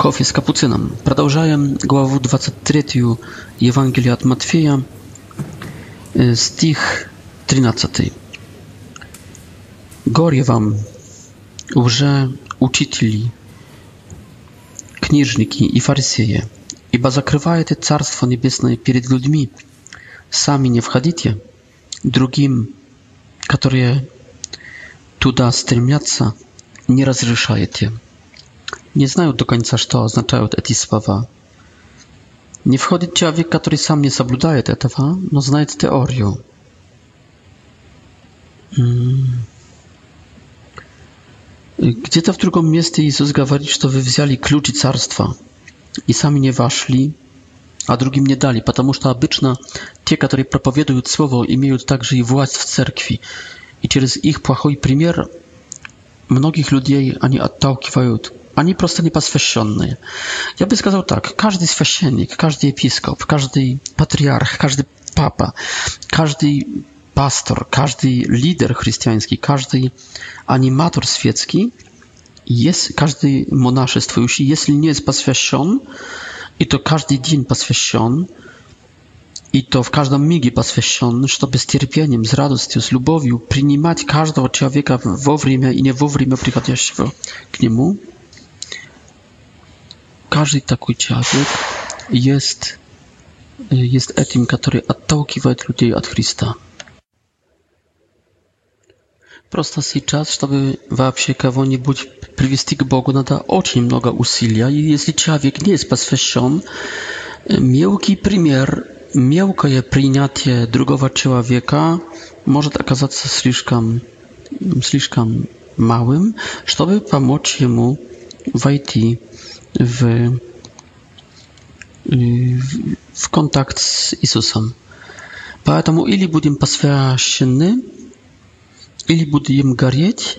кофе с капуцином. Продолжаем главу 23 Евангелия от Матфея, стих 13. Горе вам, уже учители, книжники и фарисеи, ибо закрываете Царство Небесное перед людьми, сами не входите, другим, которые туда стремятся, не разрешаете nie znają do końca, co oznaczają te słowa. Nie wchodzi człowiek, który sam nie zabludaje te etwa, no znaje teorię. Hmm. Gdzie to w drugim miejscu Jezus mówi, że wy wzięli kluczy carstwa i sami nie weszli, a drugim nie dali, ponieważ to byczna, te, którzy propowiadają słowo, mają także i władz w cerkwi. I przez ich płachoj premier, mnogich ludzi ani odtałkiwają ani prosto niepaswященные. Ja bym сказал tak: każdy священник, każdy episkop, każdy patriarch, każdy papa, każdy pastor, każdy lider chrześcijański, każdy animator świecki, jest, każdy monaszyństwo, jeśli, jeśli nie jest poświęcony, i to każdy dzień poświęcony, i to w każdym migu poświęcony, żeby z cierpieniem, z radością, z lubowią przyjmować każdego człowieka w время i nie во время przychodzącego k niemu, каждый такой человек есть, есть этим, который отталкивает людей от Христа. Просто сейчас, чтобы вообще кого-нибудь привести к Богу, надо очень много усилия. И если человек не есть посвящен, мелкий пример, мелкое принятие другого человека может оказаться слишком, слишком małym, żeby pomóc mu wejść w, w kontakt z Jezusem. Поэтому или будем посвящены, или будем гореть,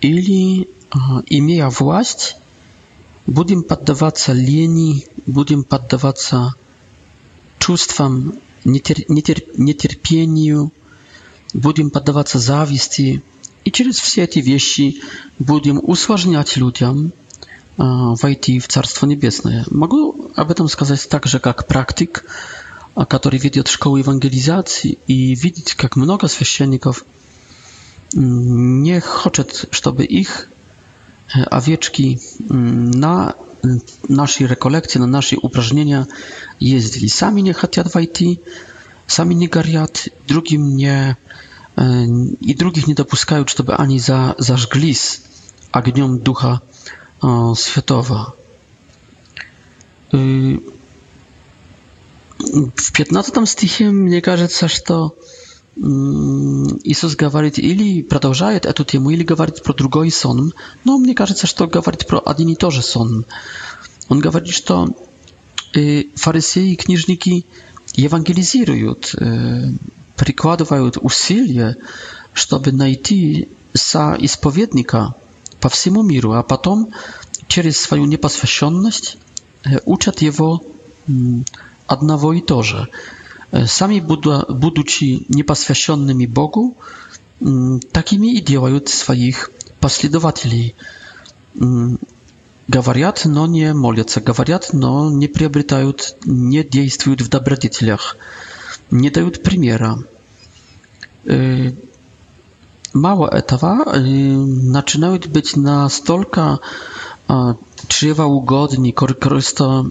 или, имея власть, будем поддаваться лени, будем поддаваться чувствам, нетерпению, будем поддаваться зависти. И через все эти вещи будем усложнять людям – войти в Царство Небесное. Могу об этом сказать так же, как практик, который ведет школу евангелизации и видеть, как много священников не хочет, чтобы их овечки на наши реколекции, на наши упражнения ездили. Сами не хотят войти, сами не горят, другим не и других не допускают, чтобы они за, зажглись огнем Духа światowa. W 15 стихе, мне кажется, что Иисус говорит или продолжает эту тему, или говорит про другой сон, но мне кажется, что говорит про один и тот же сон. Он говорит, что фарисеи и книжники евангелизируют, прикладывают усилия, чтобы найти соисповедника – по всему миру, а потом через свою непосвященность учат его одного и то же. Сами, будучи непосвященными Богу, такими и делают своих последователей. Говорят, но не молятся, говорят, но не приобретают, не действуют в добродетелях, не дают примера małe этого начинают być настолько чревоугодни, користо,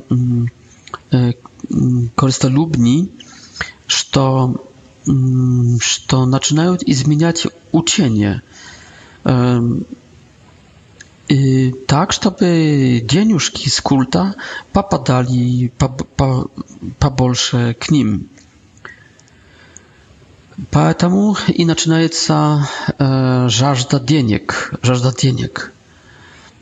користолюбни, что, что начинают изменять учение tak, żeby dzieniuszki z kulta popadali po, po, po, po k nim. Поэтому и начинается э, жажда денег, жажда денег.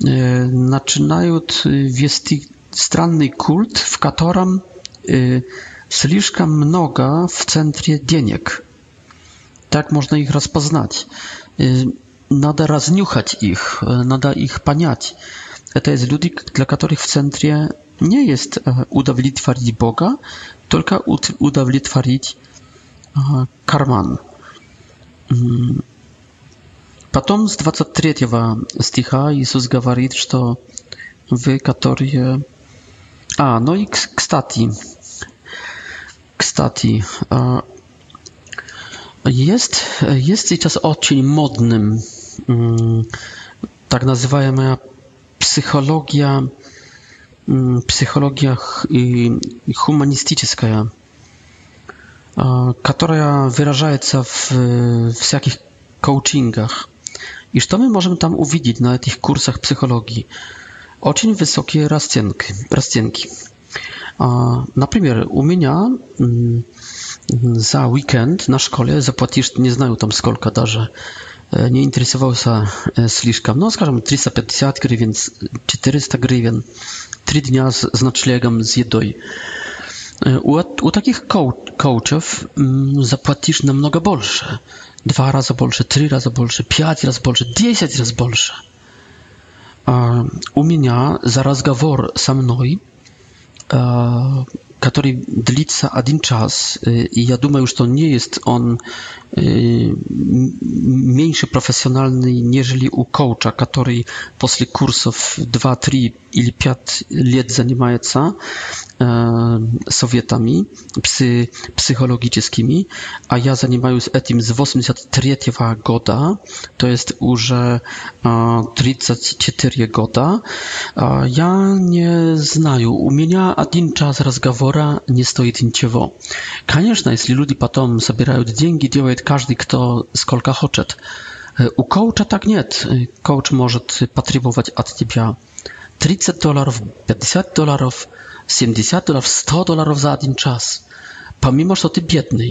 Э, начинают вести странный культ, в котором э, слишком много в центре денег. Так можно их распознать. Э, надо разнюхать их, надо их понять. Это есть люди, для которых в центре не есть удовлетворить Бога, только удовлетворить Харман. Потом с 23 стиха Иисус говорит, что вы, которые... А, ну и кстати, кстати, jest, jest сейчас очень модным tak называемая psychologia, psychologia humanistическая которая выражается в всяких коучингах. И что мы можем там увидеть на этих курсах психологии? Очень высокие расценки. расценки. Например, у меня за уикенд на школе заплатишь, не знаю там сколько даже, не интересовался слишком, ну скажем 350 гривен, 400 гривен, три дня с ночлегом, с едой. U, takich coachów mm, zapłacisz na mnoga bolsze. Dwa razy bolsze, trzy razy bolsze, pięć razy bolsze, dziesięć razy bolsze. Um, u mnie zaraz gawor ze mną, um, który длится один czas e, i ja думаю, już to nie jest on e, mniejszy profesjonalny niż u coacha, który po kursów dwa, trzy lub 5 lat zajmuje się, E, sowietami psy, psychologicznymi, a ja zajmuję się tym z 83 goda, to jest już uh, 34 года. ja nie znaję. u mnie один czas rozmowy nie stoi niczego. Конечно, jeśli ludzi potem zabierają pieniądze, делает każdy kto сколько хочет. E, u coacha tak nie, Kołcz e, może potrzebować od ciebie 30 dolarów, 50 dolarów, 70 dolarów, 100 dolarów za jeden czas, pomimo, że ty biedny.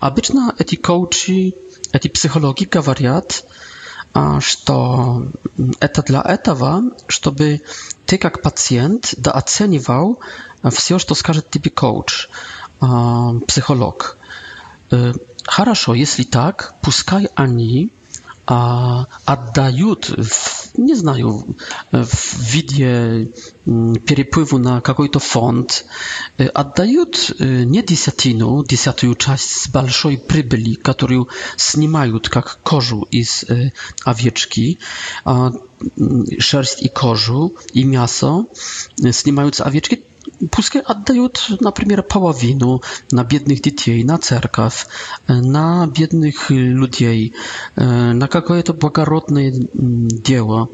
Obyczna eti coachi, eti psychologi gawariat, a to mm, eta dla etawa, żeby ty jak pacjent da oceniwał wszystko, co skaże typi coach, psycholog. Хорошо, если так, пускай они а, отдают в nie znają e, w widzie mm, przepływu na jakiś to fond, oddają e, e, nie dziesiątinę, dziesiątą część z dużej przybyli, którą snimają jak kożu z owieczki, mm, sierść i kożu i mięso snimają z owieczki, пускай отдают, например, половину на бедных детей, на церковь, на бедных людей, на какое-то благородное дело.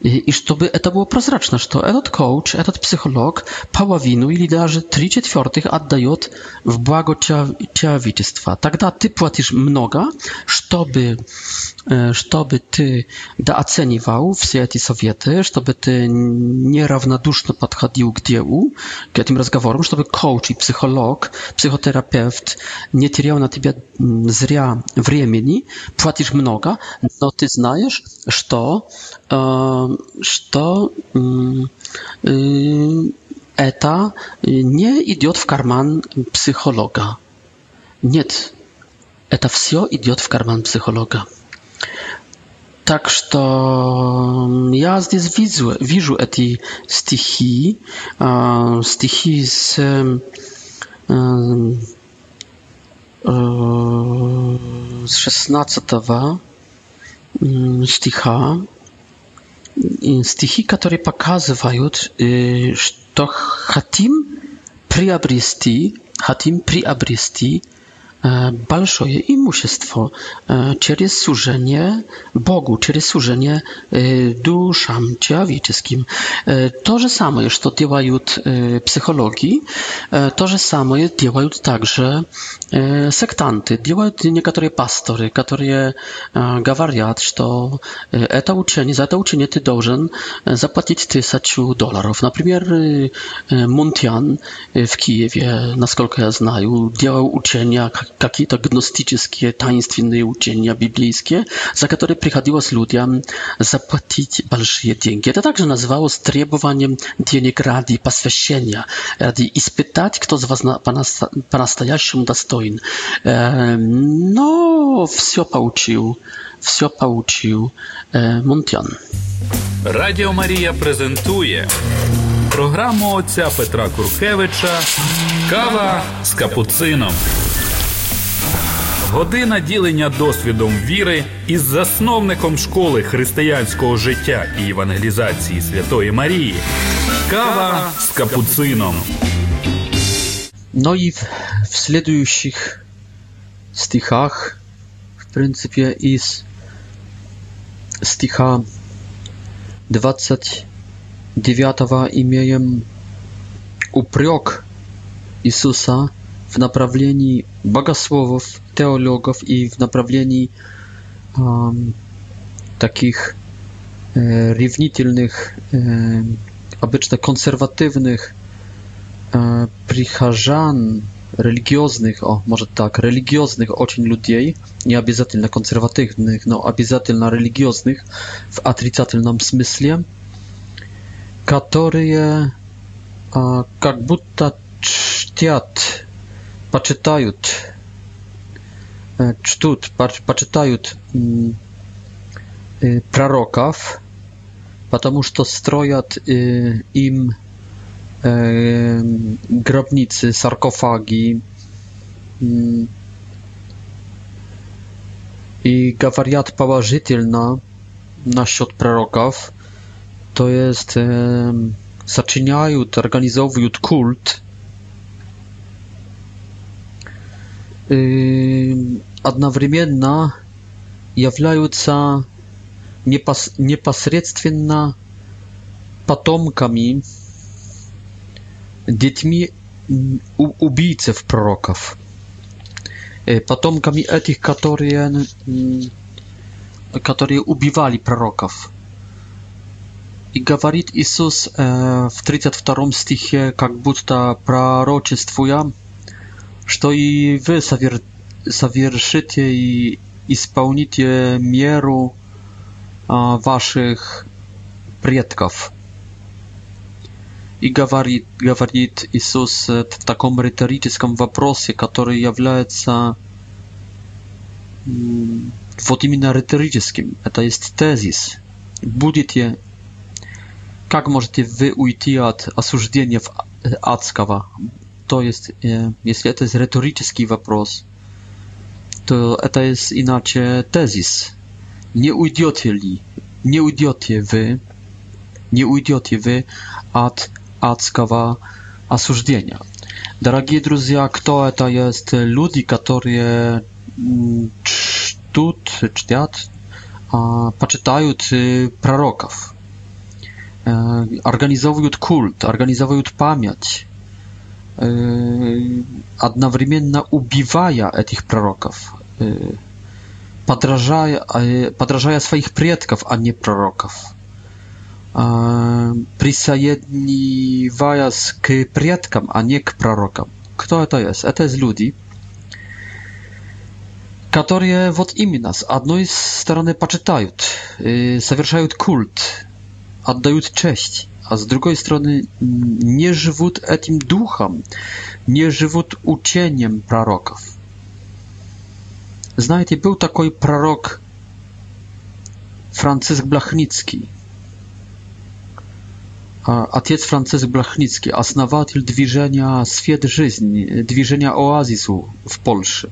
И, и чтобы это было прозрачно, что этот коуч, этот психолог половину или даже три четвертых отдает в благо человечества. Тогда ты платишь много, чтобы чтобы ты дооценивал все эти советы, чтобы ты неравнодушно подходил к делу, к этим разговорам, чтобы коуч и психолог, психотерапевт не терял на тебя зря времени, платишь много, но ты знаешь, что, что это не идет в карман психолога. Нет, это все идет в карман психолога. Так что я здесь вижу, вижу эти стихи, э, стихи с э, э, с 16 стиха, стихи, которые показывают, что хотим приобрести, хотим приобрести большое имущество через служение Богу, через служение душам человеческим. То же самое, что делают психологи, то же самое делают также сектанты, делают некоторые пасторы, которые говорят, что это учение, за это учение ты должен заплатить тысячу долларов. Например, Монтян в Киеве, насколько я знаю, делал учения, какие-то гностические таинственные учения библейские, за которые приходилось людям заплатить большие деньги. Это также называлось требованием денег ради посвящения, ради испытать, кто из вас по-настоящему достоин. Но все получил, все получил Монтян. Радіо Марія презентує програму отця Петра Куркевича Кава з капуцином. Година ділення досвідом віри із засновником школи християнського життя і евангелізації Святої Марії. Кава с капуцином. No i в w следующих стихах, в принципе, из стиха 29 имеем упрек Иисуса – w naprawieni bogosłowów, teologów i w naprawieni takich e, rywnitylnych, e, konserwatywnych e, przycharzan o może tak, religijnych ocień ludiej, nie obiezatylna konserwatywnych, no obiezatylna religijnych w atrycatylnym smyśle, które jak budta czciat, почитают, чтут, почитают пророков, потому что строят им grobnicy, sarkofagi mm, i gawariat położytelna насчет proroków to jest zaczynają, organizowują kult Эм, одновременно являются непосредственно потомками, детьми убийцев пророков, э, потомками этих, которые, которые убивали пророков. И говорит Иисус э, в 32 стихе, как будто пророчествуя, что и вы совершите и исполните меру ваших предков. И говорит, говорит Иисус в таком риторическом вопросе, который является вот именно риторическим. Это есть тезис. Будете, как можете вы уйти от осуждения адского? то есть, если это риторический вопрос, то это есть иначе тезис. Не уйдете ли, не уйдете вы, не уйдете вы от адского осуждения. Дорогие друзья, кто это есть? Люди, которые чтут, чтят, почитают пророков, организовывают культ, организовывают память, одновременно убивая этих пророков, подражая, подражая своих предков, а не пророков, присоединяясь к предкам, а не к пророкам. Кто это есть? Это есть люди, которые вот именно с одной стороны почитают, совершают культ, отдают честь, a z drugiej strony mm, nie żywą etim duchem, nie żywą ucieniem proroków. Знаете, był taki prorok Franciszek Blachnicki, отец Franciszek Blachnicki, основатель движения «Свет жизни», движения w Polsce,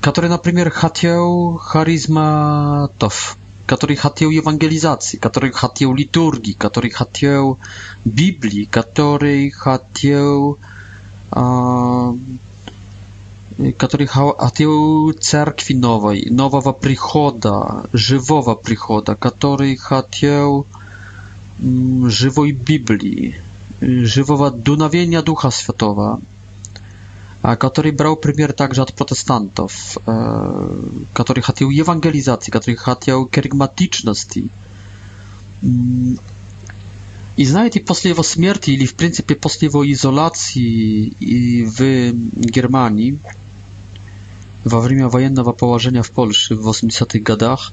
który na przykład chciał харизматов – который хотел евангелизации, который хотел литургии, который хотел Библии, который хотел, э, который хотел церкви новой, нового прихода, живого прихода, который хотел живой Библии, живого дуновения Духа Святого, a który brał przykład także od protestantów, e, który chciał ewangelizacji, który chciał kerygmatyczności. Mm. I znacie, po jego śmierci, czy w zasadzie po jego izolacji w Niemczech, w czasie wojennego położenia w Polsce w 80-tych latach,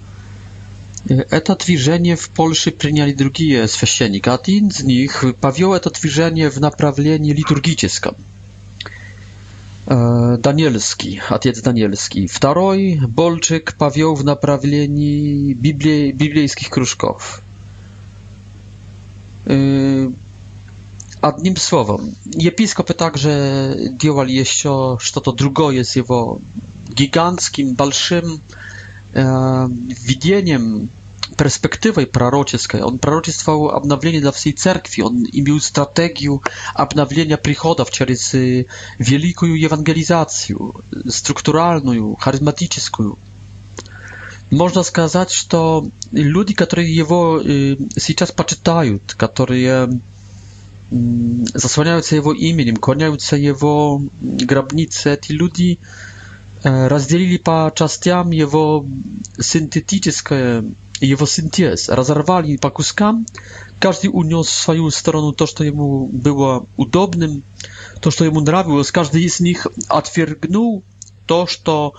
to движение w Polsce przyjęli drugie a tych z nich powiódł to twierzenie w naprawieniu liturgicznym. E, Danielski, atiec Danielski. Второй Bolczyk powiął w naprawieniu biblij, biblijskich kruszków. E, nim słowem, episkopy także działali jeszcze, co to drugie jest jego gigantskim, balszym e, widzeniem перспективой пророческой. Он пророчествовал обновление для всей церкви. Он имел стратегию обновления приходов через великую евангелизацию, структуральную, харизматическую. Можно сказать, что люди, которые его сейчас почитают, которые zasłaniające jego imieniem, kłaniające jego grabnice, ci ludzie rozdzielili po частям jego syntetyczne jego synties rozerwali po kuskam. Każdy uniósł w swoją stronę to, co jemu było udobnym, to, co jemu nrawiło. Każdy z nich otwiergnął to, co,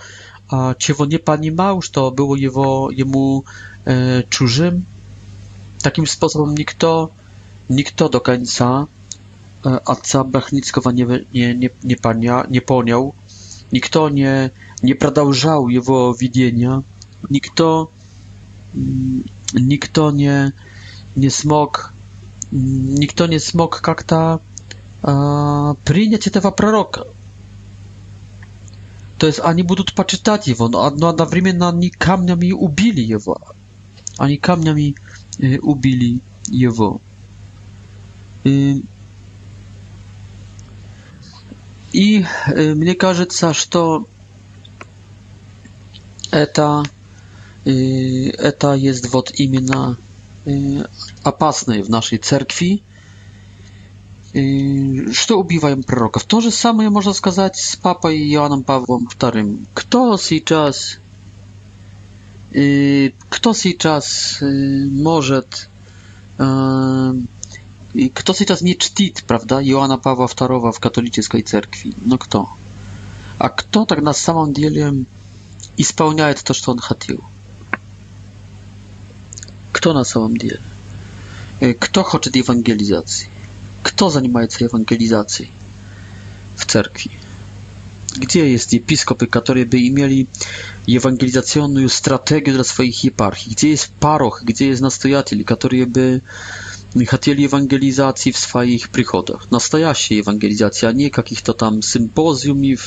czego nie pani małż, to było jego, jemu e, czużym. Takim sposobem nikt, nikt do końca e, Atca Bachnickiego nie, nie, nie, nie, nie poniał. Nikt nie, nie pradałżał jego widzenia. Nikt nikt nie nie smog nikt nie smog jak ta przyjąć tego proroka to jest ani oni będą poczytać jego no a jednocześnie oni no, kamieniami ubili jego oni kamieniami y, ubili jego y, i i y, mnie кажется, że to это... E, Это есть вот именно опасные в нашей церкви, что убиваем пророков. То же самое можно сказать с папой Иоанном Павлом II. Кто сейчас, кто сейчас может, кто сейчас не чтит, правда, Иоанна Павла II в католической церкви? Ну кто? А кто так на самом деле исполняет то, что он хотел? kto na samym dnie? Y, kto chce ewangelizacji? Kto zajmuje się ewangelizacją w cerkwi? Gdzie jest episkopy, którzy by mieli ewangelizacyjną strategię dla swoich jeparchii? Gdzie jest paroch, gdzie jest nastojatel, który by chcieli ewangelizacji w swoich przychodach? Nastojaście ewangelizacja, nie jakich to tam sympozjumów,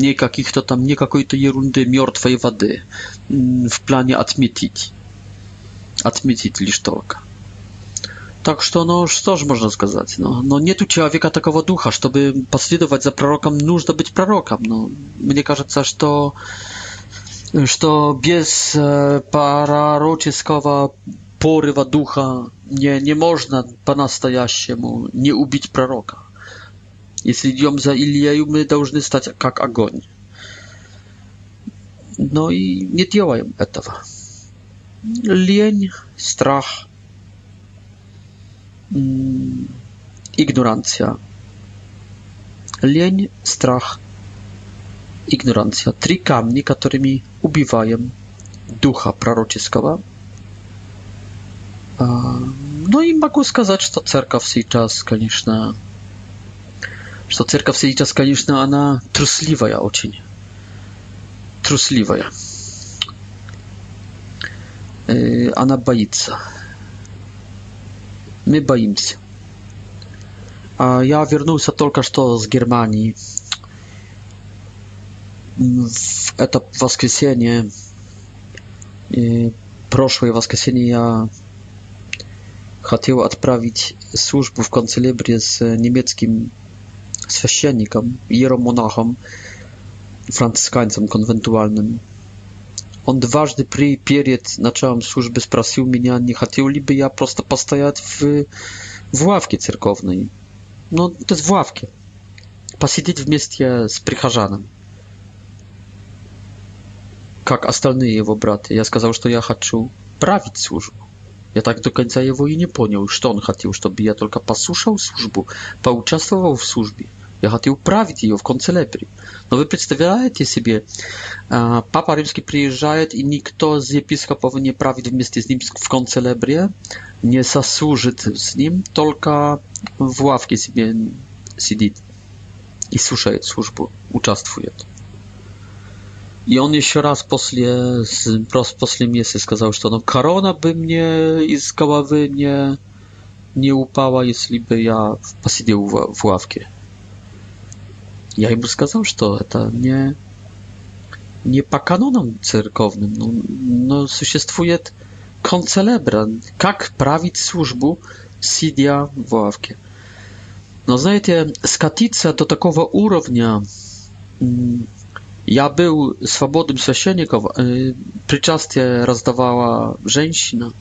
nie jakich to tam, nie jakiejś to jerundy, mortwej wody mm, w planie atmitici. отметить лишь только. Так что, ну, что же можно сказать? Но, ну, но ну, нет у человека такого духа, чтобы последовать за пророком, нужно быть пророком. Но ну, мне кажется, что, что без э, пророческого порыва духа не, не можно по-настоящему не убить пророка. Если идем за Ильею, мы должны стать как огонь. Но и не делаем этого. lień, strach, mm, ignorancja. Lień, strach, ignorancja. Trzy kamienie, którymi ubiwają ducha proroczeskiego. No i mogę powiedzieć, że cerkaw w tej czas, oczywiście, że cerkaw w tej czas, oczywiście, trusliwa, ja Trusliwa, Э, она боится. Мы боимся. А я вернулся только что с Германии. В это воскресенье, прошлое воскресенье я хотел отправить службу в канцелябре с немецким священником, иеромонахом, францисканцем конвентуальным. он дважды при и перед началом службы спросил меня, не хотел ли бы я просто постоять в, в лавке церковной. Ну, то есть в лавке. Посидеть вместе с прихожаном. Как остальные его братья. Я сказал, что я хочу править службу. Я так до конца его и не понял, что он хотел, чтобы я только послушал службу, поучаствовал в службе. Я хотел править ее в канцелярии. Но вы представляете себе, Папа Римский приезжает, и никто из епископов не правит вместе с ним в канцелярии, не сослужит с ним, только в лавке себе сидит и слушает службу, участвует. И он еще раз после, просто после месяца сказал, что ну, корона бы мне из головы не, не упала, если бы я посидел в, в лавке я ему сказал, что это не, не по канonам cerkownym. No, no существует концелебра, как править службу, сидя в лавке. Но знаете, скатиться до такого уровня, я был свободным священником, причастие раздавала женщина,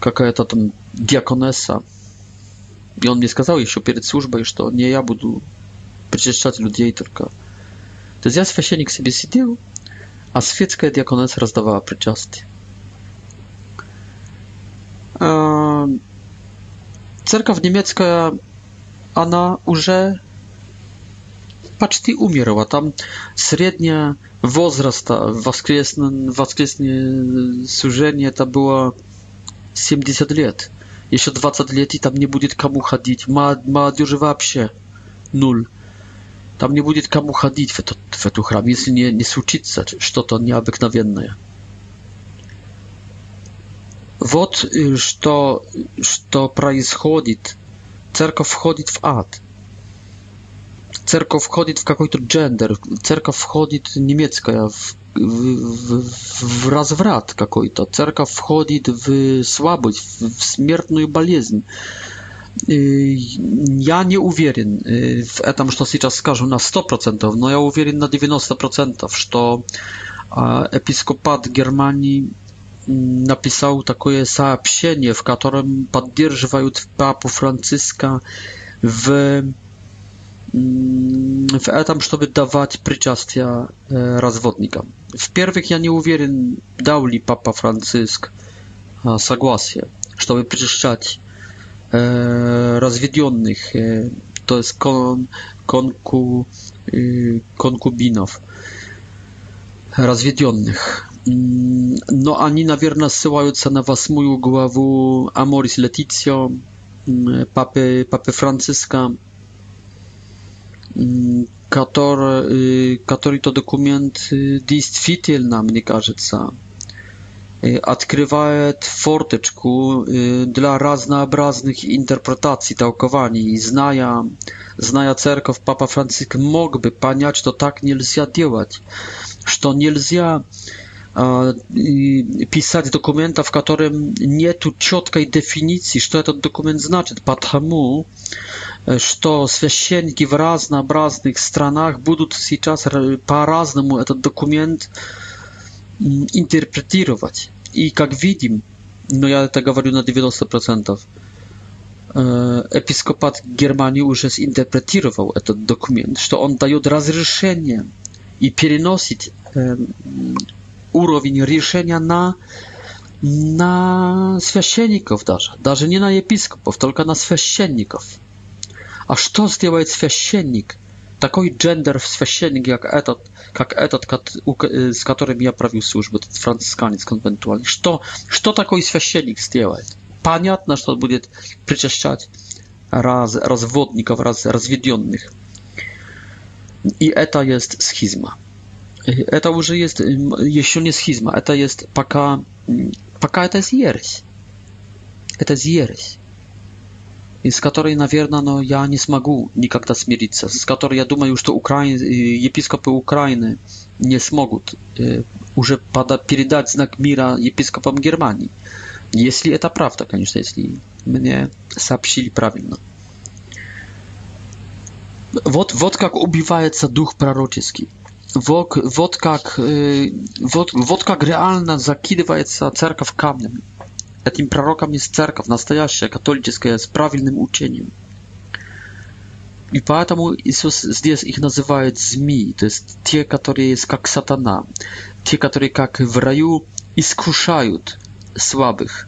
какая-то там диаконесса. И он мне сказал еще перед службой, что не я буду przyczyszczać ludzi i tylko. To jest ja święcenik sobie siedział, a świecka diakonec rozdawała przyczasty. Ehm, Cerkaw niemiecka, ona już почти умерла. Там средняя возраста воскресное сужение это было 70 лет. Еще 20 лет и там не будет кому ходить. Молодежи вообще нуль. Там не будет кому ходить в этот, в эту храм, если не, не случится что-то необыкновенное. Вот что, что происходит. Церковь входит в ад. Церковь входит в какой-то джендер. Церковь входит немецкая в, в, в, в разврат какой-то. Церковь входит в слабость, в смертную болезнь. Y, ja nie uwierzę y, w etam, co się czas na 100%, no ja uwierzę na 90%, że episkopat Germanii mm, napisał takie сообщение, w którym поддерживают papu Franciszka w mm, w etam, żeby dawać przyczastia e, rozwodnikom. W pierwszych ja nie uwierzę, dał li papa Franciszek согласie, żeby przyczyszczać E, rozwiedzionych, e, to jest kon, konku, y, konkubinów rozwiedzionych. Mm, no, oni na pewno się na ósmą głowę Amoris Leticio, mm, papy, papy Franciszka, mm, który, który to dokument действительно, мне кажется, открывает форточку для разнообразных интерпретаций, толкований. Зная, зная церковь, Папа Франциск мог бы понять, что так нельзя делать, что нельзя писать документа, в котором нет четкой дефиниции, что этот документ значит, потому что священники в разнообразных странах будут сейчас по-разному этот документ интерпретировать. И как видим, но я это говорю на 90%, епископат Германии уже интерпретировал этот документ, что он дает разрешение и переносит уровень решения на, на священников даже, даже не на епископов, только на священников. А что сделает священник – такой гендер в священнике, как этот, как этот, с которым я провел службу, этот францисканец конвентуальный. Что, что такой священник сделает? Понятно, что будет причащать раз, разводников, раз, разведенных. И это есть схизма. Это уже есть, еще не схизма, это есть пока, пока это есть ересь. Это ересь. И с которой, наверное, но я не смогу никогда смириться. С которой я думаю, что украин... епископы Украины не смогут э, уже пода... передать знак мира епископам Германии. Если это правда, конечно, если мне сообщили правильно. Вот, вот как убивается дух пророческий. Вот, вот, как, э, вот, вот как реально закидывается церковь камнями. Этим пророком есть церковь, настоящая, католическая, с правильным учением. И поэтому Иисус здесь их называет змеи, то есть те, которые есть как сатана, те, которые как в раю искушают слабых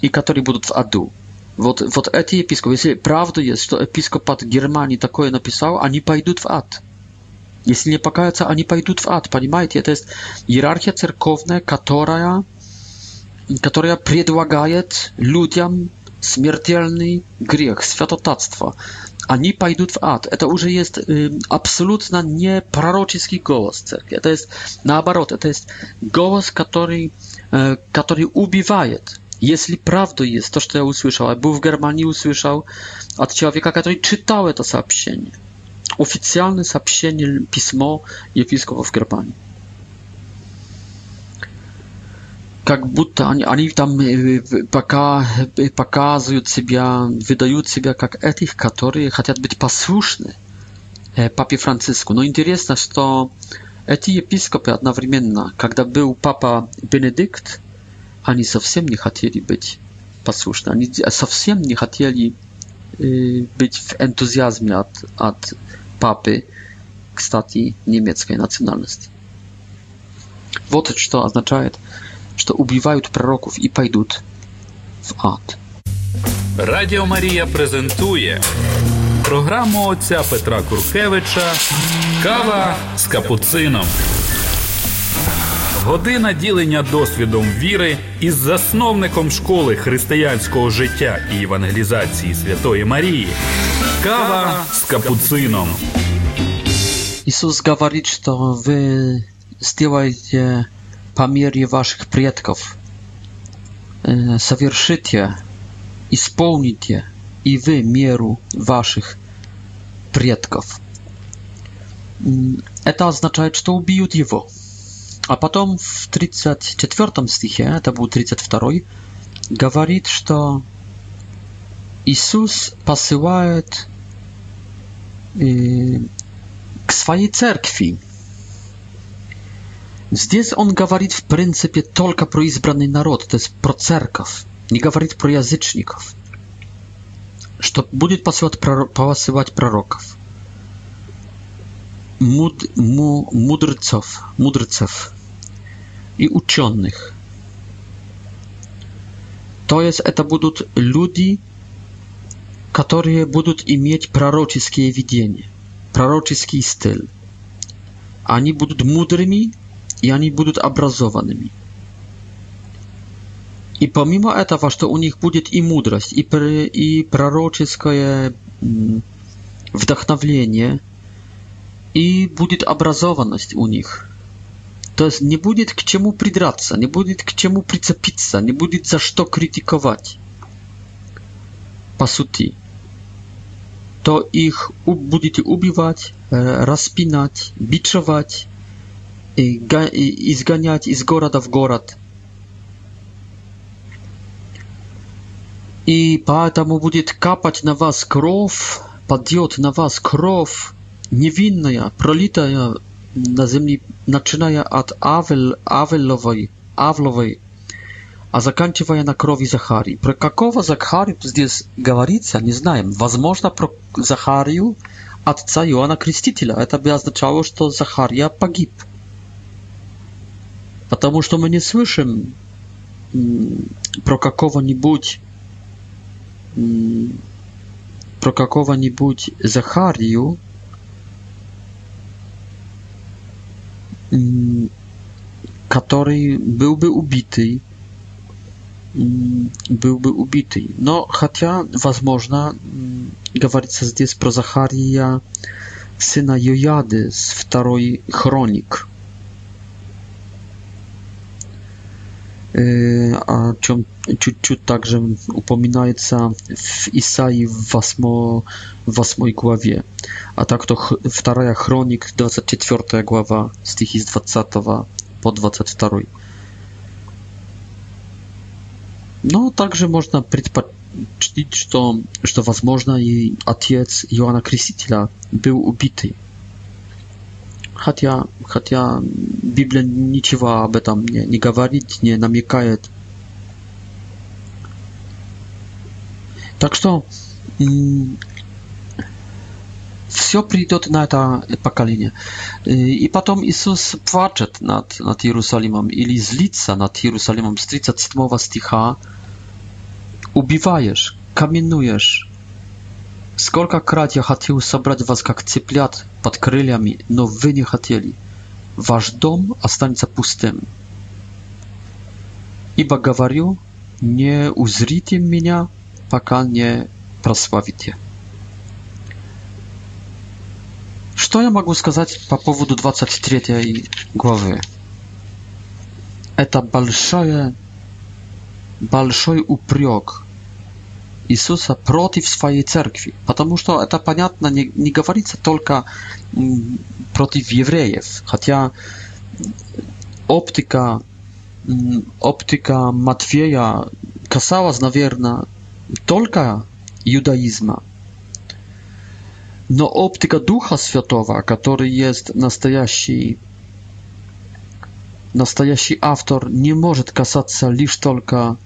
и которые будут в аду. Вот, вот эти епископы, если правда есть, что епископат Германии такое написал, они пойдут в ад. Если не покаются, они пойдут в ад, понимаете? Это есть иерархия церковная, которая которая предлагает людям смертельный грех, святотатство. Они пойдут в ад. Это уже есть э, абсолютно не пророческий голос церкви. Это есть наоборот, это есть голос, который, э, который убивает. Если правда есть то, что я услышал, я был в Германии, услышал от человека, который читал это сообщение. Официальное сообщение, письмо епископа в Германии. как будто они, они там пока показывают себя, выдают себя как этих, которые хотят быть послушны папе Франциску. Но интересно, что эти епископы одновременно, когда был папа Бенедикт, они совсем не хотели быть послушны, они совсем не хотели быть в энтузиазме от, от папы, кстати, немецкой национальности. Вот что означает что убивают пророков и пойдут в ад. Радіо Марія презентує програму отця Петра Куркевича Кава з капуцином. Година ділення досвідом віри із засновником школи християнського життя і евангелізації Святої Марії. Кава з капуцином. Ісус говорить, що ви сделаете памирье ваших предков. Совершите, исполните и вы меру ваших предков. Это означает, что убьют его. А потом в 34 стихе, это был 32, говорит, что Иисус посылает к своей церкви Здесь он говорит в принципе только про избранный народ, то есть про церковь, не говорит про язычников, что будет посылать, посылать пророков, муд, му, мудрецов, мудрцев и ученых. То есть это будут люди, которые будут иметь пророческие видения, пророческий стиль. Они будут мудрыми, и они будут образованными. И помимо этого, что у них будет и мудрость, и, и пророческое вдохновление, и будет образованность у них. То есть не будет к чему придраться, не будет к чему прицепиться, не будет за что критиковать. По сути. То их будете убивать, распинать, бичевать, i и изгонять из города w город. И поэтому будет капать на вас кровь, падет на вас кровь невинная, пролитая на земле, начиная от Авел, Авеловой, Авловой, а заканчивая на крови Захарии. Про какого Захарию здесь говорится, не знаем. Возможно, про Захарию отца Иоанна Крестителя. Это бы означало, что Захария погиб потому что мы не слышим про какого-нибудь про какого-нибудь Захарию, который был бы убитый, был бы убитый. Но хотя, возможно, говорится здесь про Захария, сына Йояды с второй хроник. о чем чуть-чуть также упоминается в Исаии в 8, 8 главе, а так то 2 Хроник, 24 глава, стихи с 20 по 22. Но также можно предпочтить, что, что возможно, и отец Иоанна Крестителя был убитый хотя, хотя Библия ничего об этом не, не говорит, не намекает. Так что все придет на это поколение. И потом Иисус плачет над, над Иерусалимом или злится над Иерусалимом с 37 стиха. Убиваешь, каменуешь, Сколько-крат я хотел собрать вас, как цыплят, под крыльями, но вы не хотели. Ваш дом останется пустым. Ибо говорю, не узрите меня, пока не прославите. Что я могу сказать по поводу 23 главы? Это большое, большой упрек Иисуса против своей церкви, потому что это понятно, не, не говорится только против евреев, хотя оптика, оптика Матфея касалась, наверное, только иудаизма. Но оптика Духа Святого, который есть настоящий настоящий автор, не может касаться лишь только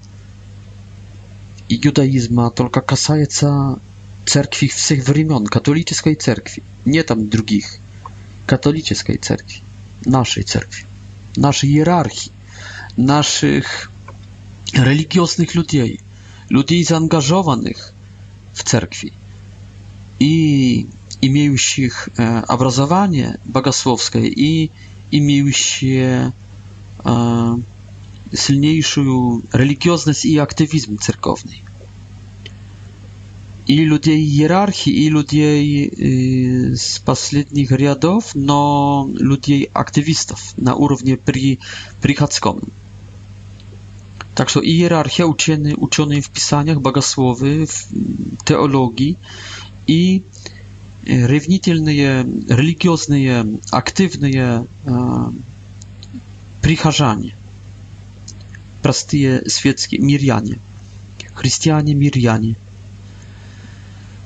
i judaizma, tylko касается cerkwi wszystkich времен, katolickiej cerkwi, nie tam drugich, katolickiej cerkwi, naszej cerkwi, naszej hierarchii, naszych religijnych ludzi, ludzi zaangażowanych w cerkwi i imiejących e, obrazowanie bogosłowskie i imiejących e, silniejszą religijność i aktywizm cerkowny. I ludzie hierarchii, i ludzie y, z poslednich riadów, no ludzie aktywistów na urównie pri, prichackom. Także i hierarchia uczeni, uczony w pisaniach, bogosłowy, teologii i y, religiosny je aktywny je y, przycharzanie простые светские миряне, христиане-миряне,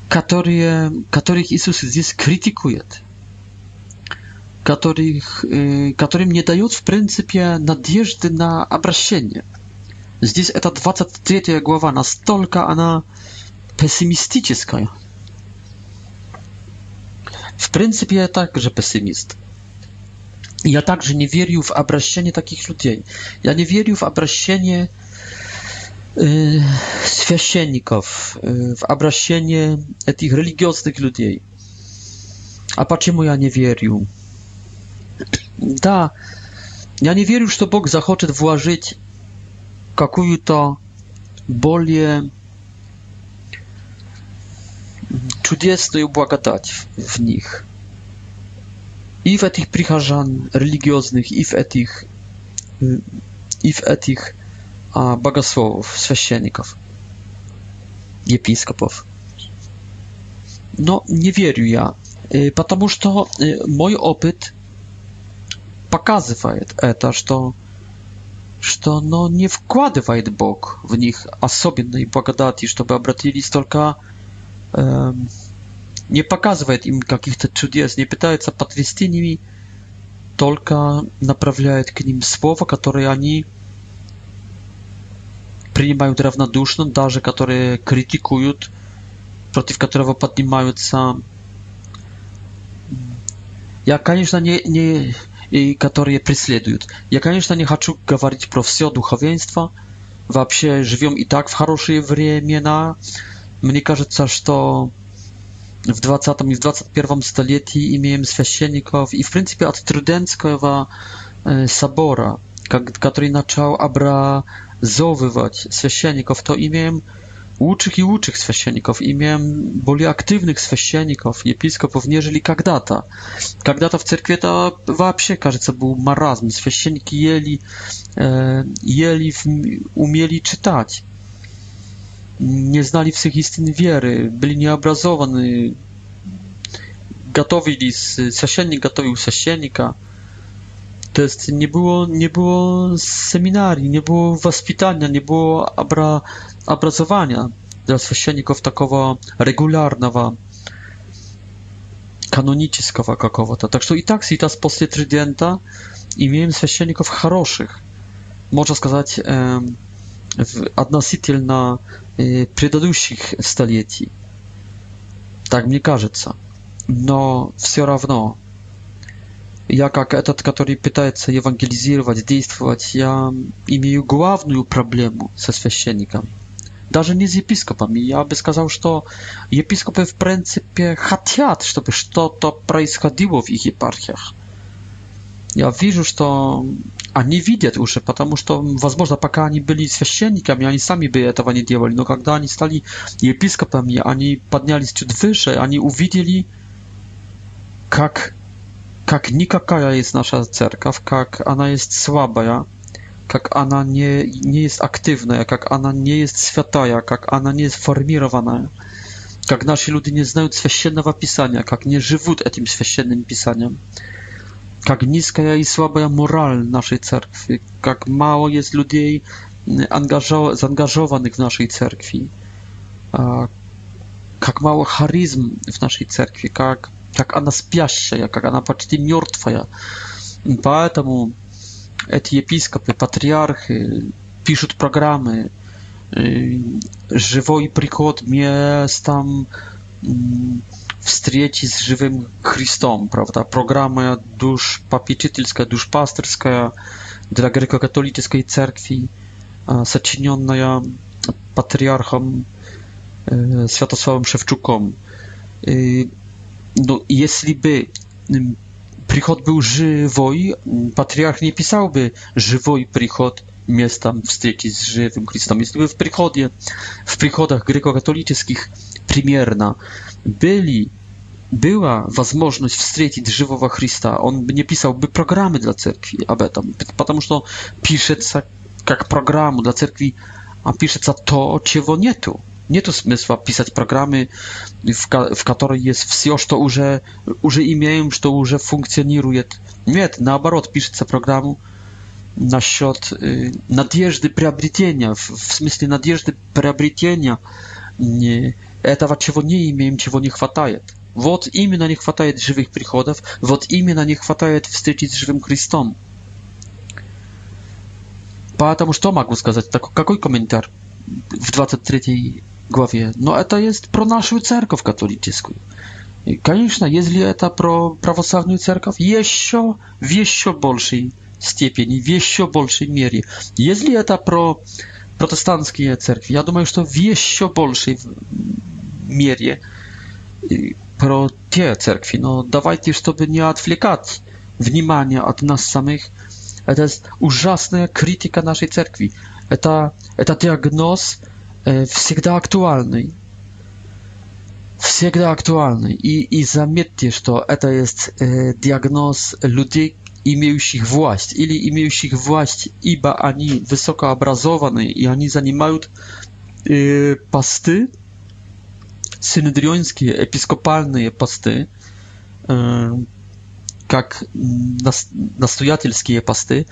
которые, которых Иисус здесь критикует, которых, которым не дает, в принципе, надежды на обращение. Здесь эта 23 глава, настолько она пессимистическая. В принципе, я также пессимист. Ja także nie wierzył w obraszenie takich ludzi. Ja nie wierzył w obraszenie y, y, w obraszenie tych religijnych ludzi. A dlaczego moja nie wierzył? Da, ja nie wierzył, że Bóg zachoczy włożyć jakąś to bolię, cudowną błagatać w, w nich i w etich prichażan religioznych, i w etich, i w etich a, bogosłowów, świeczeników, episkopów. No, nie wierzę ja, e, ponieważ to e, mój opyt pokazuje to, że что но не вкладывает Бог в них особенной благодати, чтобы обратились только э, не показывает им каких-то чудес, не пытается подвести ними, только направляет к ним слова, которые они принимают равнодушно, даже которые критикуют, против которого поднимаются. Я, конечно, не, не и которые преследуют. Я, конечно, не хочу говорить про все духовенство. Вообще живем и так в хорошие времена. Мне кажется, что w 20 i w 21 stuleciu imieniem święcieników i w principie od Trudenckiego sobora, który zaczął obrazowywać święcieników, to imieniem uczych i uczych święcieników, imieniem boli aktywnych święcieników, episkopów, nieżeli kagdata. Kagdata w cerkwie to w apsie, każdy co był marazm. Święcieniki jeli, e, umieli czytać nie znali wszystkich istyn wiery, byli nieobrazowani, gotowili, sasiennik gotowił sasiennika. To jest, nie było, nie było seminarii, nie było waspitania, nie było abra, abrazowania dla sasienników takiego regularnego, kanonicznego jakiegoś. Także tak i tak, i teraz po Trydenta i miałem sasienników хороszych, można сказать, e, w, na предыдущих столетий. Так мне кажется. Но все равно, я как этот, который пытается евангелизировать, действовать, я имею главную проблему со священником. Даже не с епископами. Я бы сказал, что епископы в принципе хотят, чтобы что-то происходило в их епархиях. Я вижу, что они видят уже, потому что, возможно, пока они были священниками, они сами бы этого не делали, но когда они стали епископами, они поднялись чуть выше, они увидели, как, как никакая есть наша церковь, как она есть слабая, как она не, не есть активная, как она не есть святая, как она не сформированная, как наши люди не знают священного писания, как не живут этим священным писанием jak niska i słaba moral naszej cerkwi, jak mało jest ludzi zaangażowanych w naszej cerkwi, jak mało charyzm w naszej cerkwi, jak, jak ona spiaścia, jak ona poczty mrtwa. Dlatego eti episkopy, patriarchy piszą programy Żywo i Przykład, miastam. tam встречи с живым Христом, правда, программа душпопечительская, душпастерская для греко-католической церкви, сочиненная патриархом Святославом Шевчуком. No, jeśli by przychod był żywoj, patriarch nie pisałby żywoj przychod miasta wstrzeci z żywym Chrystom. Jeśli by w przychodzie, w przychodach grekokatolickich primierna byli была возможность встретить живого Христа, он бы не писал бы программы для церкви об этом, потому что пишется как программу для церкви, а пишется то, чего нету. Нету смысла писать программы, в, ко в которой есть все, что уже, уже имеем, что уже функционирует. Нет, наоборот, пишется программу, насчет э, надежды приобретения, в, в смысле надежды приобретения не, этого, чего не имеем, чего не хватает. Вот именно не хватает живых приходов, вот именно не хватает встреч с живым Христом. Поэтому что могу сказать? Так, какой комментарий в 23 главе? Но это есть про нашу церковь католическую. И, конечно, если это про православную церковь, еще в еще большей степени, в еще большей мере. Если это про протестантские церкви, я думаю, что в еще большей мере про те церкви, но давайте, чтобы не отвлекать внимание от нас самих, это ужасная критика нашей церкви. Это, это диагноз э, всегда актуальный. Всегда актуальный. И, и заметьте, что это есть э, диагноз людей, имеющих власть, или имеющих власть, ибо они высокообразованы, и они занимают э, посты, synedriońskie, episkopalne pasty, e, jak nastojatelskie pasty,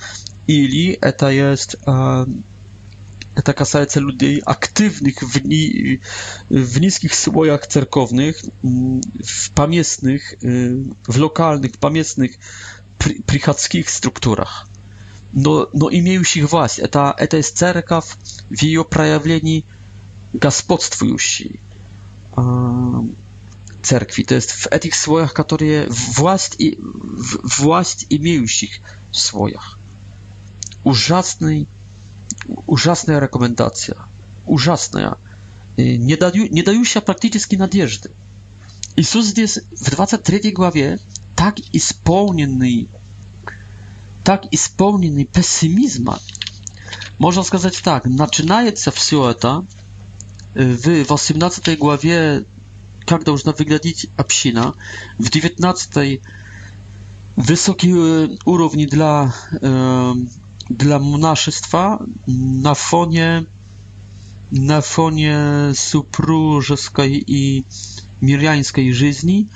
ili to jest e, to касается ludzi aktywnych w, niskich słojach cerkownych, w pamiętnych, e, w lokalnych, pamiętnych, prychackich strukturach. No, no i mieją się właśnie. To jest cerkaw w jej projawieniu gospodstwującej cerkwi. To jest w etich słojach, które włast, i, włast имеющих słojach. Ужасный, ужасная рекомендация. Ужасная. Не, даю, не дающая практически надежды. Иисус здесь в 23 главе так исполненный, так исполненный пессимизма, можно сказать так, начинается все это w 18 главе, как должна выглядеть община, в 19 высокие уровни для, dla monaszystwa na fonie na fonie supróżskiej i miriańskiej żyzni,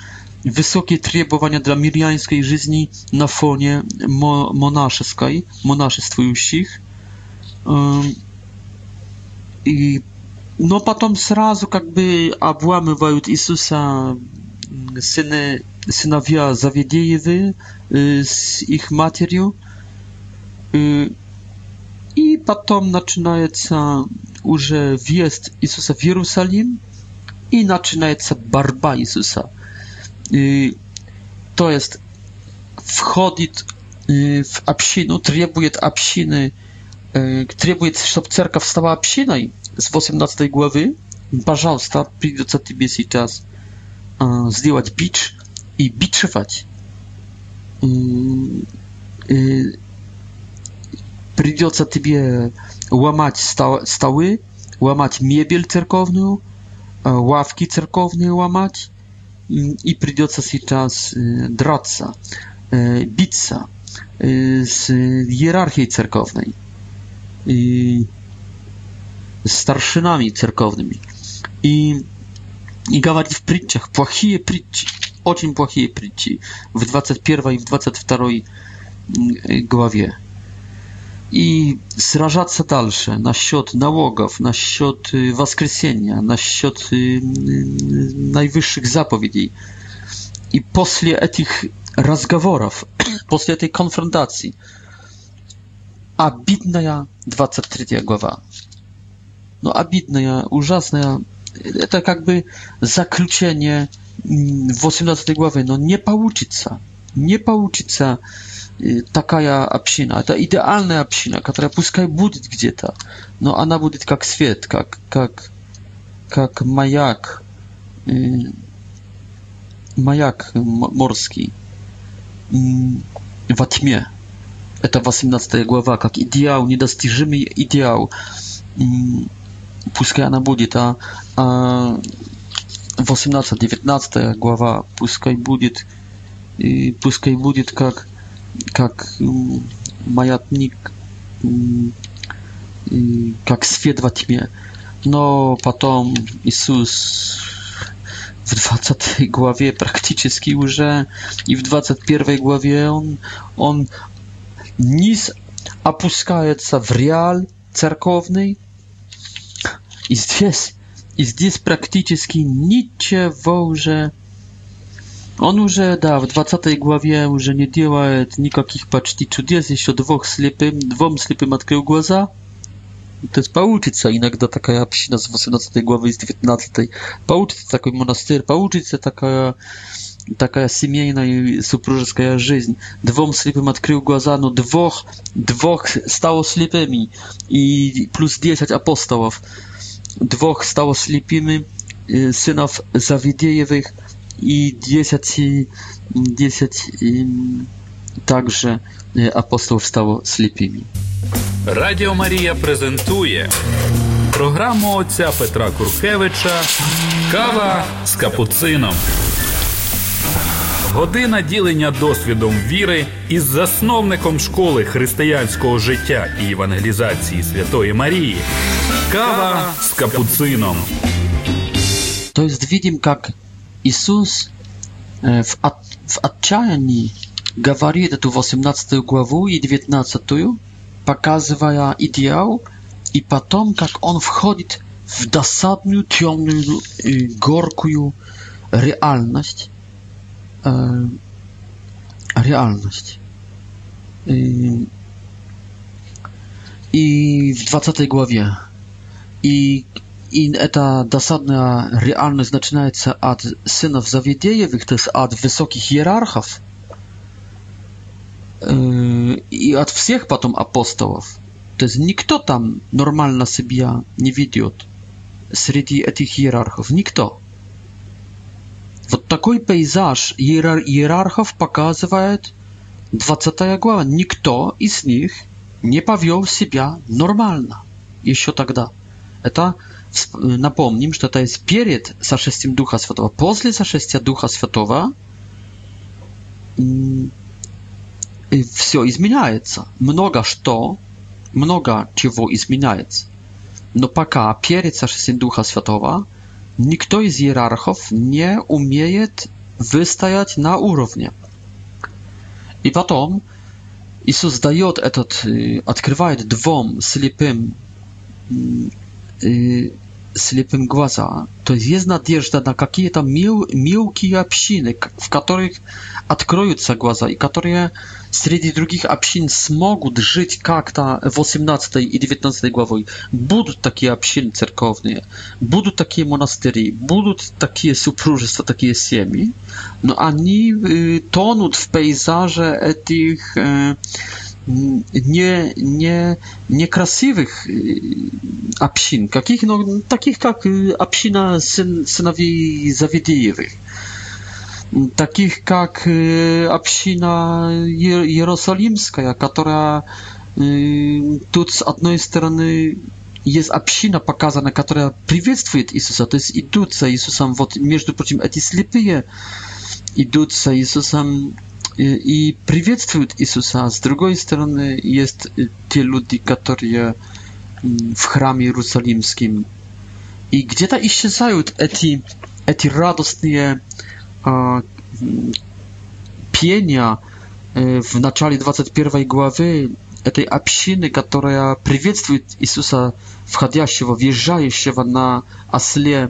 wysokie требования dla miriańskiej żyzni na fonie mo monaszystwej, monaszystwujących i Но потом сразу как бы обламывают Иисуса сыны, сыновья Завидеевы э, с их матерью. Э, и потом начинается уже въезд Иисуса в Иерусалим и начинается борьба Иисуса. Э, то есть входит э, в общину, требует общины, э, требует, чтобы церковь стала общиной, z 18 głowy пожалуйста, придется тебе сейчас э, сделать бич и бичевать. Э, э, придется тебе ломать стол, столы, ломать мебель церковную, э, лавки церковные ломать, э, и придется сейчас э, драться, э, биться э, с иерархией церковной. И, э, starszynami cerkownymi i, i gawali w pryciach, płachie pryci, oczym płachie pryci w 21 i w 22 głowie. I srażać się dalsze na świat nałogów, na świat y, waskrysienia, na świat y, y, najwyższych zapowiedzi. I po tych rozmów, po tej konfrontacji, a 23 głowa no ja, abidne, ja, To tak jakby zakluczenie 18 mm, głowy. No nie pałucica, nie pałucica y, taka obcina, ta idealna obcina, która puszka budyt gdzie ta. No ona budyt jak świat, jak, jak, jak majak, y, majak morski w tmie. To 18 głowa, jak ideał, niedostrzeżony ideał. Mm, Пускай она будет, а, а 18-19 глава, пускай будет, и пускай будет как, как маятник, как свет во тьме. Но потом Иисус w 20 głowie praktycznie już i w 21 głowie on, on nis opuszcza się w real cerkowny, i zdjęs, i zdjęs praktycznie nicie wąże. On już, da, w 20 głowie, że nie działa nikakich paczti jest jeszcze dwóch slipym, dwom slipym odkrył głaza. To jest pałuczyca, inakda taka psina z 18 głowy i z 19. Pałuczyca taki monastyr, pałuczyca taka, taka simiejna i supróżeska żyzń. Dwom slipym odkrył głaza, no dwóch, dwóch stało slipymi i plus 10 apostołów. dwóch stało ślepimi synów Zawidejewych i dziesięci, dziesięć także apostołów stało ślepimi. Радіо Марія презентує програму отця Петра Куркевича Кава з капуцином. Година ділення досвідом віри із засновником школи християнського життя і евангелізації Святої Марії. Кава с капуцином. То есть видим, как Иисус в, от, в отчаянии говорит эту 18 главу и 19, показывая идеал, и потом, как он входит в досадную, темную, горкую реальность. E, realność. I w 20 głowie i i ta dosadna realność zaczyna się od synów zawiedziejewych, to jest od wysokich hierarchów e, i od wszystkich potem apostołów. To jest nikt tam normalna siebie nie widzi od wśród tych hierarchów. Nikt. Вот такой пейзаж иерар- иерархов показывает 20 глава. Никто из них не повел себя нормально еще тогда. Это напомним, что это есть перед сошествием Духа Святого. После сошествия Духа Святого все изменяется. Много что, много чего изменяется. Но пока перед сошествием Духа Святого – nikt z hierarchów nie umieje wystać na równi. I potem Jezus daje e, ten, odkrywa dwóm ślepym mm, y, слепым глаза. То есть есть надежда на какие-то мел, мелкие общины, в которых откроются глаза, и которые среди других общин смогут жить как-то 18 и 19 главой. Будут такие общины церковные, будут такие монастыри, будут такие супружества, такие семьи, но они э, тонут в пейзаже этих э, nie, nie, niekrasywych y, absin, jakich, no, takich jak y, absina syn, synowi Zawidijewych, takich jak y, absina jerozolimska, która tu z jednej strony jest absina pokazana, która przywiedztwuje Jezusa, to jest idąca Jezusem, między prócim, te ślepie idąca Jezusem, i przywitują Jezusa. Z drugiej strony jest y, te ludzie, które mm, w chramie jerozolimskim i gdzie ta iście zajut eti eti radosne pienia y, w начале 21 głowy tej obszyny, która przywitują Jezusa wchodzącego, wjeżdżającego na asle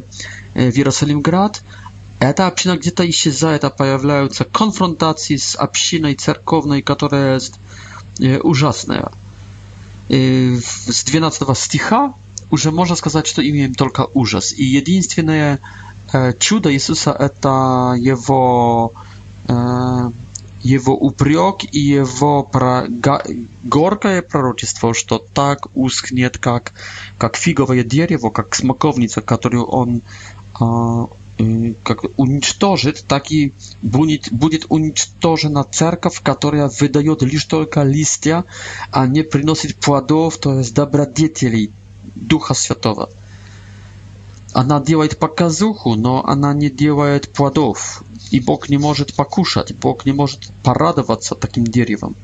y, w Jerozolimgrad grad Это где-то этапа являются конфронтации с общиной церковной, которая есть ужасная. С 12 стиха уже можно сказать, что имеем только ужас. И единственное чудо Иисуса – это его, его упрек и его про, га, горкое пророчество, что так ускнет, как, как фиговое дерево, как смоковница, которую он как уничтожит, так и будет, будет уничтожена церковь, которая выдает лишь только листья, а не приносит плодов, то есть добродетелей Духа Святого. Она делает показуху, но она не делает плодов. И Бог не может покушать, Бог не может порадоваться таким деревом.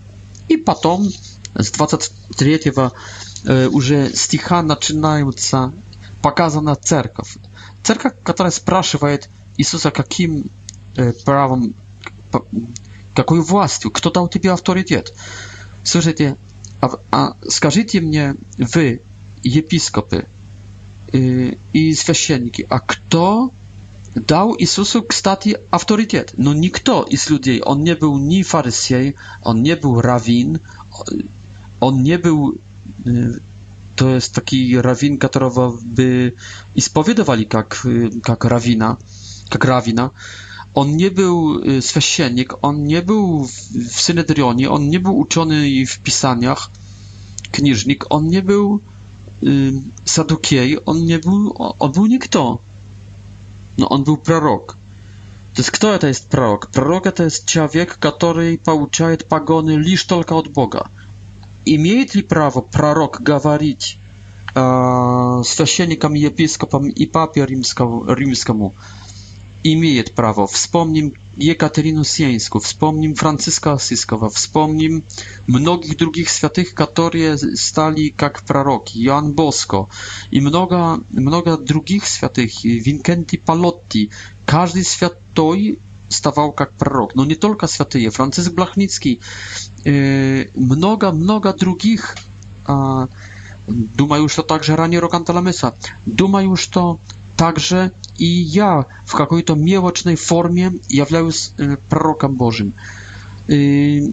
И потом с 23 э, уже стиха начинаются, показана церковь. Церковь, которая спрашивает Иисуса, каким э, правом, по, какой властью, кто дал тебе авторитет. Слушайте, а, а скажите мне, вы, епископы э, и священники, а кто дал Иисусу, кстати, авторитет? Но никто из людей, он не был ни фарисей, он не был раввин, он не был... Э, to jest taki rawin, которого by spowiedowali, jak jak y, rawina, jak rawina. On nie był święciennik, y, on nie był w synedrionie, on nie był uczony w pisaniach, kniżnik, on nie był y, sadukiej, on nie był, on był nikto. No, on był prorok. To jest, kto to jest prorok? Prorok to jest człowiek, który pouczaje pagony lisz tylko od Boga имеет ли право пророк говорить э, священникам, епископам и папе римскому, римскому? Имеет право. Вспомним Екатерину Сиенскую, вспомним Франциска Осиского, вспомним многих других святых, которые стали как пророки, Иоанн Боско и много, много других святых, Винкенти Палотти. Каждый святой stawał jak prorok. No nie tylko święty Franciszek Blachnicki, mnoga, mnoga drugich. Duma już to także ранее Роканталамеса. Дума już to także и я в какой-то мелочной форме являюсь э, пророком Божьим. И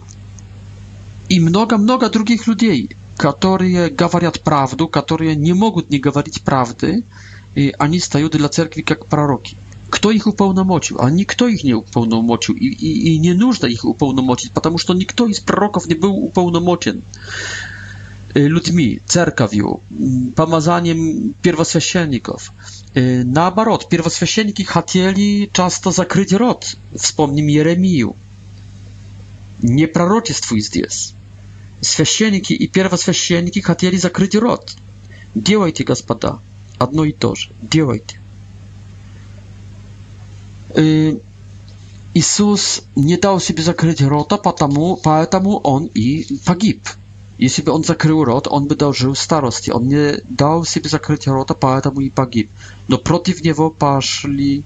много-много других людей, которые говорят правду, которые не могут не говорить правды, и они стают для церкви как пророки кто их уполномочил? А никто их не уполномочил, и, и, и не нужно их уполномочить, потому что никто из пророков не был уполномочен людьми, церковью, помазанием первосвященников. Наоборот, первосвященники хотели часто закрыть рот. Вспомним Еремию. Не пророчествуй здесь. Священники и первосвященники хотели закрыть рот. Делайте, господа, одно и то же. Делайте. Иисус не дал себе закрыть рота, потому, поэтому он и погиб. Если бы он закрыл рот, он бы дожил старости. Он не дал себе закрыть рота, поэтому и погиб. Но против него пошли,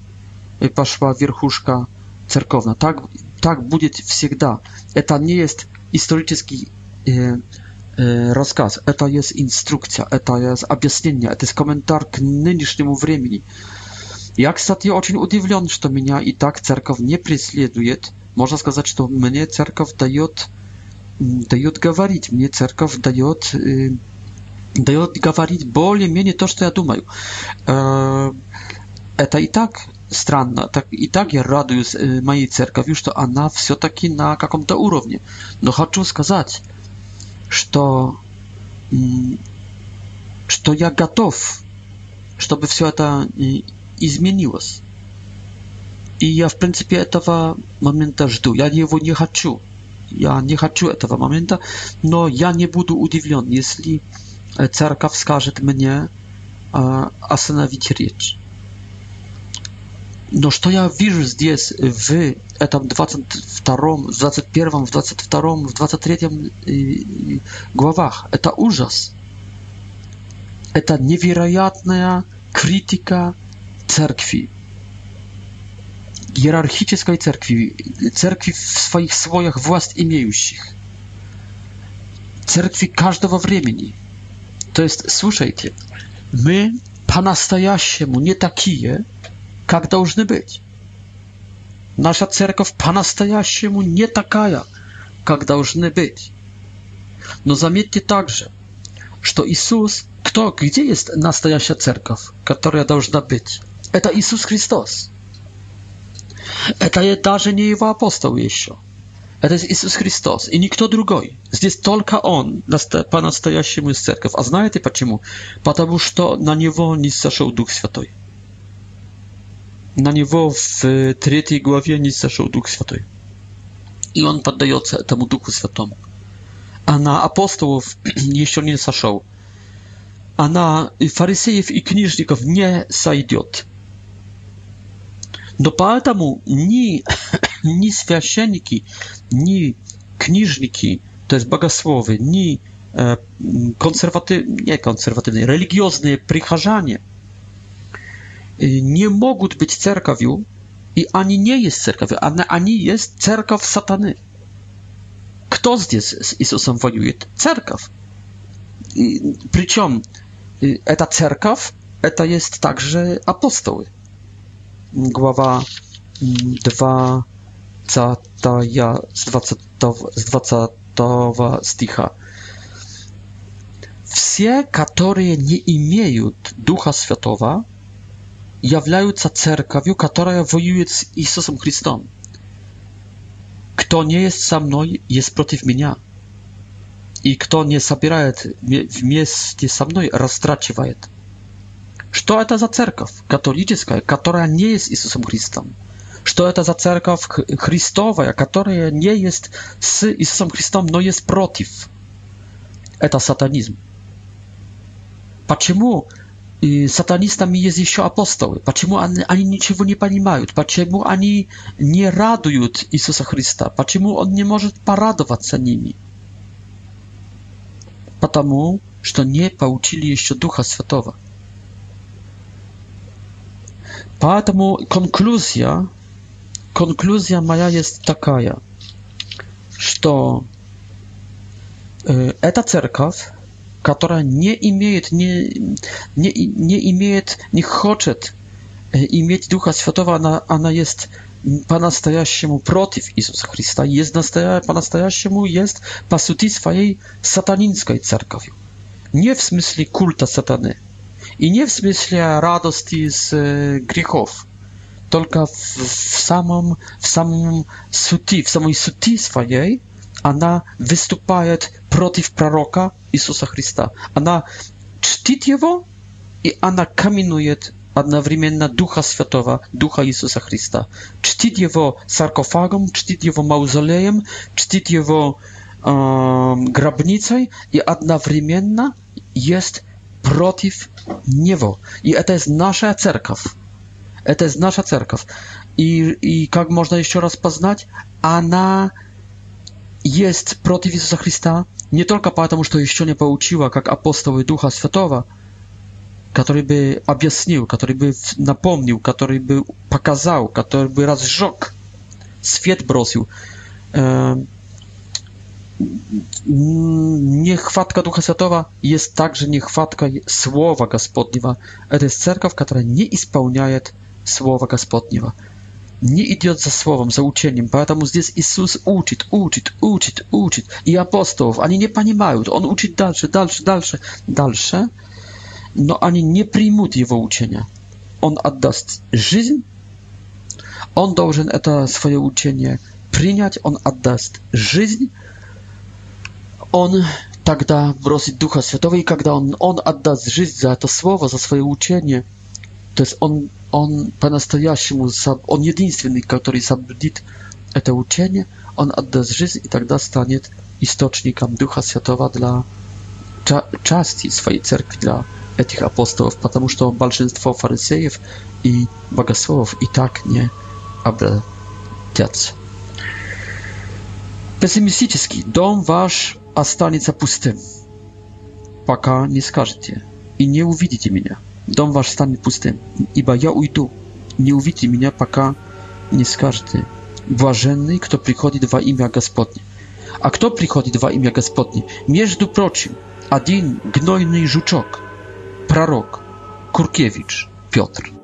пошла верхушка церковная. Так, так будет всегда. Это не есть исторический э, э, рассказ, это есть инструкция, это есть объяснение, это есть комментарий к нынешнему времени. Э, Я, кстати, очень удивлен, что меня и так церковь не преследует. Можно сказать, что мне церковь дает, дает говорить, мне церковь дает, дает говорить более-менее то, что я думаю. Это и так странно. Так, и так я радуюсь моей церковью, что она все-таки на каком-то уровне. Но хочу сказать, что, что я готов, чтобы все это изменилось. И я, в принципе, этого момента жду. Я его не хочу. Я не хочу этого момента, но я не буду удивлен, если церковь скажет мне остановить речь. Но что я вижу здесь в этом 22, 21, 22, 23 главах? Это ужас. Это невероятная критика cerkwi, hierarchicznej cerkwi, cerkwi w swoich слоях władz имеющих, cerkwi każdego времени. To jest, słuchajcie, my по-настоящему nie takie, jak должны być. Nasza cerkow по-настоящему nie taka, jak должны być. Но заметьте также, что Иисус, кто, где есть настоящая церковь, которая должна быть? Это Иисус Христос. Это даже не его апостол еще. Это Иисус Христос и никто другой. Здесь только Он по-настоящему из церковь. А знаете почему? Потому что на Него не сошел Дух Святой. На Него в третьей главе не сошел Дух Святой. И Он поддается этому Духу Святому. А на апостолов еще не сошел. А на фарисеев и книжников не сойдет. Но поэтому ни, ни священники, ни книжники, то есть богословы, ни э, консервативные, не консервативные, религиозные прихожане не могут быть церковью, и они не есть церковью, они, они есть церковь сатаны. Кто здесь с Иисусом воюет? Церковь. И, причем эта церковь, это есть также апостолы. Głowa 2 cataja z 20 sticha. Все, которые не имеют Духа Святого, являются церковью, которая воюет с Иисусом Христом. Кто не есть со мной, есть против меня. И кто не собирает вместе со мной, растрачивает. Что это за церковь? Католическая, которая не есть Иисусом Христом. Что это за церковь Христовая, которая не есть с Иисусом Христом, но есть против? Это сатанизм. Почему сатанистами есть еще апостолы? Почему они, они ничего не понимают? Почему они не радуют Иисуса Христа? Почему Он не может порадоваться ними? Потому что не получили еще Духа Святого. Поэтому конклюзия, конклюзия моя есть такая, что э, эта церковь, которая не имеет, не, не, не имеет, не хочет иметь Духа Святого, она, она есть по-настоящему против Иисуса Христа, есть настоя, по-настоящему есть по сути своей сатанинской церковью. Не в смысле культа сатаны, i nie w sensie radości z e, grzechów, tylko w, w samym w samym suti, w samej suti swojej, ona występuje przeciw proroka Jezusa Chrysta. Ona czci jego i ona kamienuje jednocześnie Ducha Świętego, Ducha Jezusa Chrysta. Czci jego sarkofagom, czci jego mauzolejem, czci jego um, e, grabnicą i jednocześnie jest против него. И это есть наша церковь. Это есть наша церковь. И, и как можно еще раз познать? Она есть против Иисуса Христа не только потому, что еще не получила, как апостолы Духа Святого, который бы объяснил, который бы напомнил, который бы показал, который бы разжег, свет бросил. Mm, niechwatka Ducha Światowa jest także niechwatka Słowa Gospodniego. To jest cerkaw, która nie spełniaje Słowa Gospodniego. Nie idzie za Słowem, za ucieniem. uczeniem. Dlatego jest Jezus uczyć, uczyć, uczyć, uczyć. I apostołów, oni nie panimają. On uczy dalsze, dalsze, dalsze, dalsze. No oni nie przyjmą jego uczenia. On odda st. życie. On должен to swoje uczenie przyjąć. On oddaść życie. On тогда бросит Духа Святого, и когда он, он отдаст жизнь за это слово, за свое учение, то есть он, он по-настоящему, он единственный, который соблюдит это учение, он отдаст жизнь, и тогда станет источником Духа Святого для части своей церкви, для этих апостолов, потому что большинство фарисеев и богословов и так не обратятся. Пессимистический. Дом ваш останется пустым, пока не скажете, и не увидите меня. Дом ваш станет пустым, ибо я уйду. Не увидите меня, пока не скажете. Блаженный, кто приходит во имя Господне. А кто приходит во имя Господне? Между прочим, один гнойный жучок, пророк, Куркевич, Петр.